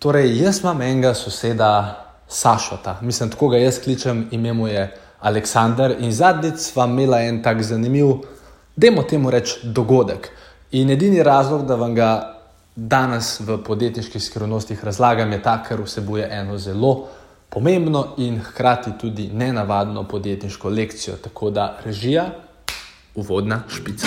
Torej, jaz imam enega soseda, Sašota, mislim, tako ga jaz kličem, ime mu je Aleksandr. In zadnjič sva imela en tak zanimiv, demo temu reči, dogodek. In edini razlog, da vam ga danes v podjetniških skrivnostih razlagam, je ta, ker vsebuje eno zelo pomembno in hkrati tudi nenavadno podjetniško lekcijo. Tako da režija, uvodna špica.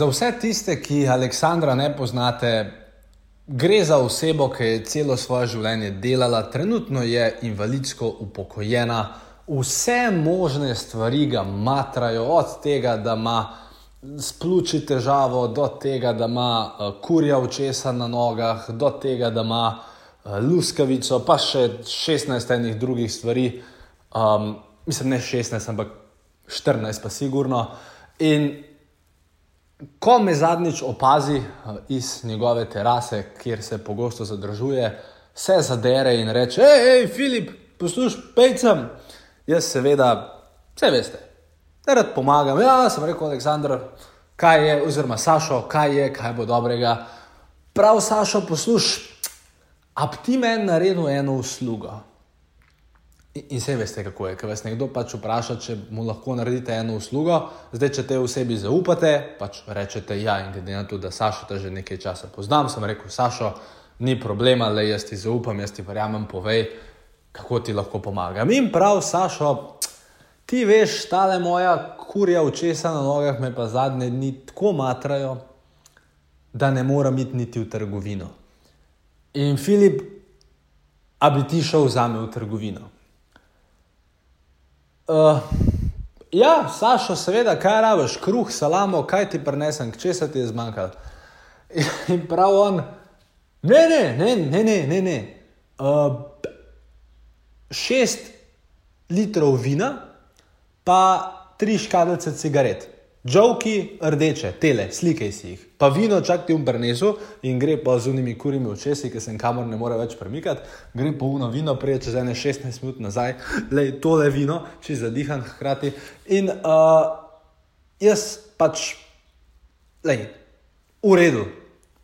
Za vse tiste, ki Aleksandra ne poznate, gre za osebo, ki je celo svoje življenje delala, trenutno je invalidsko upokojena, vse možne stvari ga matrajo, od tega, da ima spluči težavo, do tega, da ima uh, kurja očesa na nogah, do tega, da ima uh, luskavico, pa še 16 enih drugih stvari. Um, mislim, ne 16, ampak 14, pa sigurno. In Ko me zadnjič opazi eh, iz njegove terase, kjer se pogosto zadržuje, se zadere in reče: hej, hej, Filip, poslušaj, pejcem. Jaz seveda, vse veste, da rad pomagam. Ja, sem rekel, Aleksandr, kaj je, oziroma Sašo, kaj je, kaj bo dobrega. Prav, Sašo, poslušaj, a ti meni naredil eno uslugo. In, in vse veste, kako je. Ker vas nekdo pač vpraša, če mu lahko naredite eno uslugo, zdaj, če te osebi zaupate, pač rečete ja. In glede na to, da Sašo te že nekaj časa poznam, sem rekel: Sašo, ni problema, le jaz ti zaupam, jaz ti verjamem, povej, kako ti lahko pomagam. In prav, Sašo, ti veš, tale moja kurja očesa na nogah me pa zadnje dni tako matrajo, da ne morem iti niti v trgovino. In Filip, a bi ti šel za me v trgovino? Uh, ja, Sašo, seveda, kaj rabiš, kruh, salamo, kaj ti prenesem, če se ti je zmanjkalo. In prav on, ne, ne, ne, ne, ne, ne. ne. Uh, šest litrov vina, pa tri škatlice cigaret. Džovki rdeče, tele, slike si jih. Pa vino čak ti umbrnesu in gre pa z unimi kurimi očesi, ki se kamor ne more več premikati. Gre pa uno vino, prije čez ene 16 minut nazaj, le tole vino, če zadihan hkrati. In uh, jaz pač, le, v redu,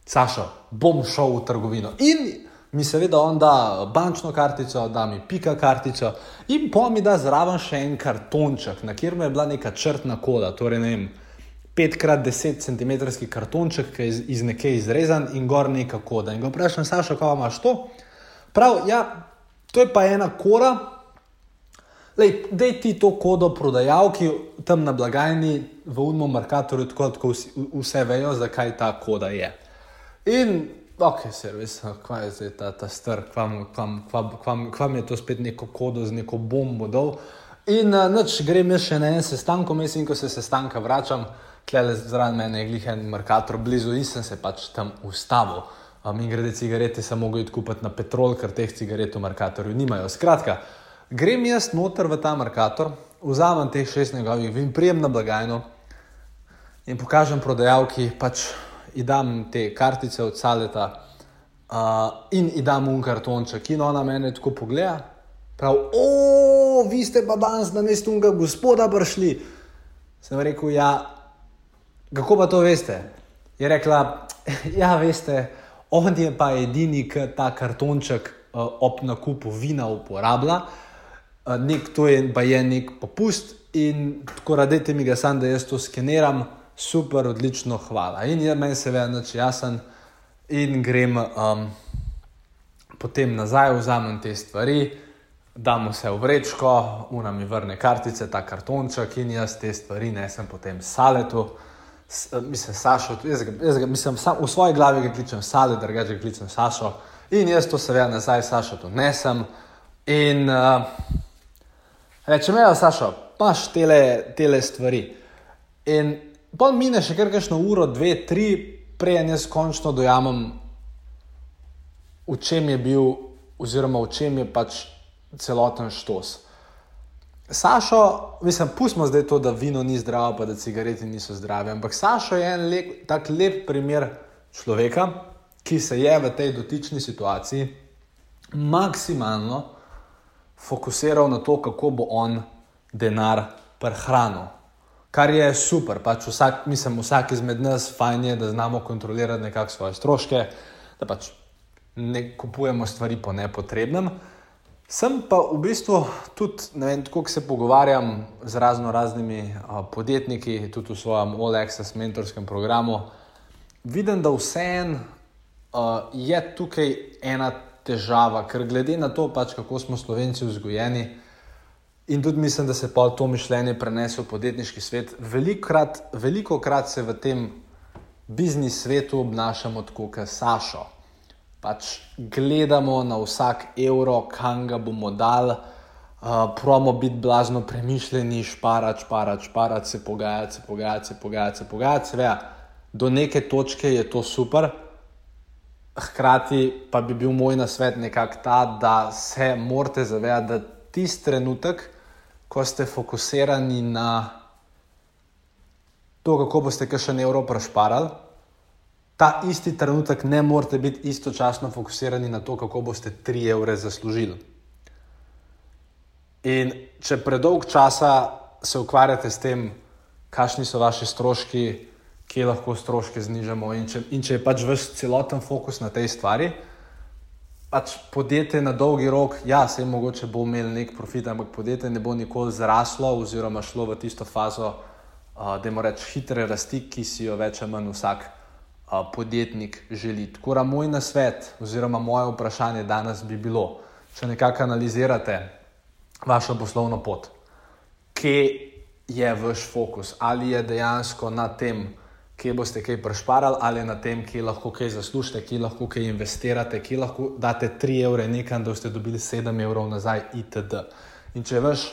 Sašo, bom šel v trgovino. In mi seveda on da bančno kartico, da mi pika kartico in pa mi da zraven še en kartonček, na kjer je bila neka črtna koda, torej ne vem. 5x10 cm kartonček, ki je iz nekaj izrezan in gor neka koda. In ga vprašam, Saša, kaj imaš to? Prav, ja, to je pa ena koda. Lej, dej ti to kodo prodajalki tam na blagajni v Unmo Markatorju, tako da vse vejo, zakaj ta koda je. In ok, servis, kva je zdaj ta, ta str, kva mi je to spet neko kodo z neko bombo dol. In uh, noč grem jaz še na en sestanek, mislim, ko se sestanka vračam, tle zraven mene je glih en markator blizu in sem se pač tam ustavil. Um, in grede cigarete sem mogel iti kupiti na petrol, ker teh cigaret v markatorju nimajo. Skratka, grem jaz noter v ta markator, vzamem teh šest njegovih vin, prijem na blagajno in pokažem prodajalki pač dam te kartice od Saleta uh, in dam un kartonček, in ona mene tako pogleda. Prav, o, vi ste pa danes na mestu unga gospoda prišli. Sem rekel, ja, kako pa to veste? Je rekla, ja, veste, on je pa edini, ki ta kartonček uh, ob nakupu vina uporablja. Uh, nek, to je pa je nek popust in tako radite mi ga sam, da jaz to skeniram super, odlično, hvala. In je meni seveda noč jasen, in grem um, potem nazaj, vzamem te stvari, damo se v vrečko, una mi vrne kartice, ta kartonček in jaz te stvari nesem potem saletu. S, eh, mislim, Sašo, jaz jaz ga, mislim, sam, v svoji glavi ga kličem Sale, drugače ga kličem Sašo. In jaz to seveda nazaj, Sašo, to nesem. In uh, rečem, ja, Sašo, imaš tele, tele stvari. In pol mine še kar kakšno uro, dve, tri, prej jaz končno dojamem, v čem je bil, oziroma v čem je pač celoten štos. Sašo, mislim, pustimo zdaj to, da vino ni zdravo, pa da cigareti niso zdrave. Ampak Sašo je en lep, tak lep primer človeka, ki se je v tej dotični situaciji maksimalno fokusiral na to, kako bo on denar prehranil. Kar je super, pač vsak, mislim, vsak izmed nas fajn je, da znamo kontrolirati nekako svoje stroške, da pač ne kupujemo stvari po nepotrebnem. Sem pa v bistvu tudi, ne vem, kako se pogovarjam z razno raznimi uh, podjetniki, tudi v svojem Access mentorskem programu, vidim, da vseeno je tukaj ena težava, ker glede na to, pač, kako smo slovenci vzgojeni in tudi mislim, da se pa to mišljenje prenese v podjetniški svet, velikokrat, velikokrat se v tem biznis svetu obnašamo tako, kot Sašo. Pač gledamo na vsak evro, kam ga bomo dali, uh, promo biti blazno premišljeni, šparati, šparati, šparati, se pogajati, se pogajati, se pogajati, se pogajati. Seveda, do neke točke je to super, hkrati pa bi bil moj nasvet nekako ta, da se morate zavedati, da tisti trenutek, ko ste fokusirani na to, kako boste še en evro prešparali, ta isti trenutek ne morete biti istočasno fokusirani na to, kako boste 3 evre zaslužili. In če predolg časa se ukvarjate s tem, kakšni so vaši stroški, kje lahko stroške znižamo. In če, in če je pač vaš celoten fokus na tej stvari, pač podjetje na dolgi rok, ja, se jim mogoče bo imel nek profit, ampak podjetje ne bo nikoli zraslo oziroma šlo v tisto fazo, uh, da mora reči hitre rasti, ki si jo več ali manj vsak uh, podjetnik želi. Tako da moj nasvet oziroma moje vprašanje danes bi bilo, če nekako analizirate vašo poslovno pot, kje je vaš fokus, ali je dejansko na tem, kje boste kaj prešparali, ali na tem, kje lahko kaj zaslužite, kje lahko kaj investirate, kje lahko date 3 evre nekam, da boste dobili 7 evrov nazaj, itd. In če je vaš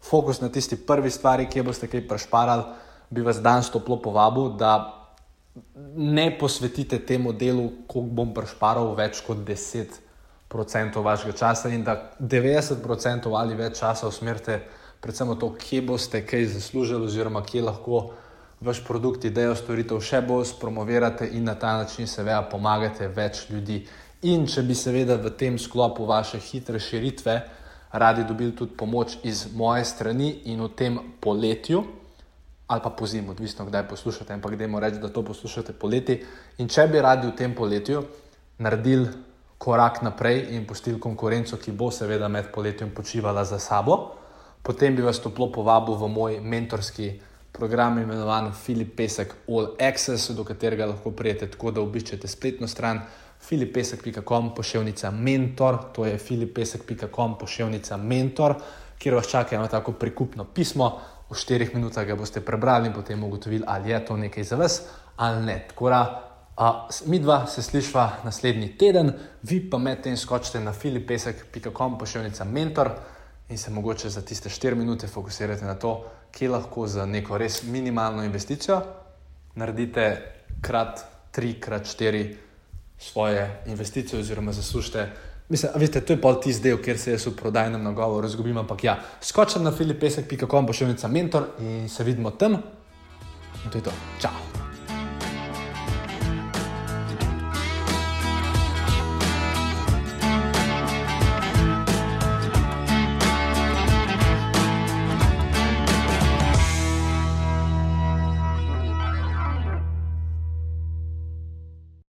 fokus na tisti prvi stvari, kje boste kaj prešparali, bi vas danes toplo povabil, da ne posvetite temu delu, koliko bom prešparal, več kot 10% vašega časa in da 90% ali več časa usmerite predvsem v to, kje boste kaj zaslužili oziroma kje lahko vaš produkt, idejo, storitev še bolj spromovirate in na ta način seveda pomagate več ljudi. In če bi seveda v tem sklopu vaše hitre širitve radi dobili tudi pomoč iz moje strani in v tem poletju, ali pa po zimu, odvisno kdaj poslušate, ampak dajmo reči, da to poslušate poleti. In če bi radi v tem poletju naredili korak naprej in pustili konkurenco, ki bo seveda med poletjem počivala za sabo, potem bi vas toplo povabil v moj mentorski program program imenovan Filip Pesek All Access, do katerega lahko prijete tako, da obiščete spletno stran filipesek.com pošiljka mentor, to je filipesek.com pošiljka mentor, kjer vas čaka eno tako prikupno pismo. V štirih minutah ga boste prebrali in potem ugotovili, ali je to nekaj za vas ali ne. Tako da, mi dva se slišva naslednji teden, vi pa medtem skočite na filipesek.com pošiljka mentor in se mogoče za tiste 4 minute fokusirate na to, kje lahko za neko res minimalno investicijo naredite krat 3, krat 4 svoje investicije, oziroma zaslužite. Mislim, veste, to je pol tisti del, kjer se jaz v prodajnem nagovoru izgubim, ampak ja, skočim na filipesek.com, pošiljnica mentor in se vidimo tam. In to je to. Čau!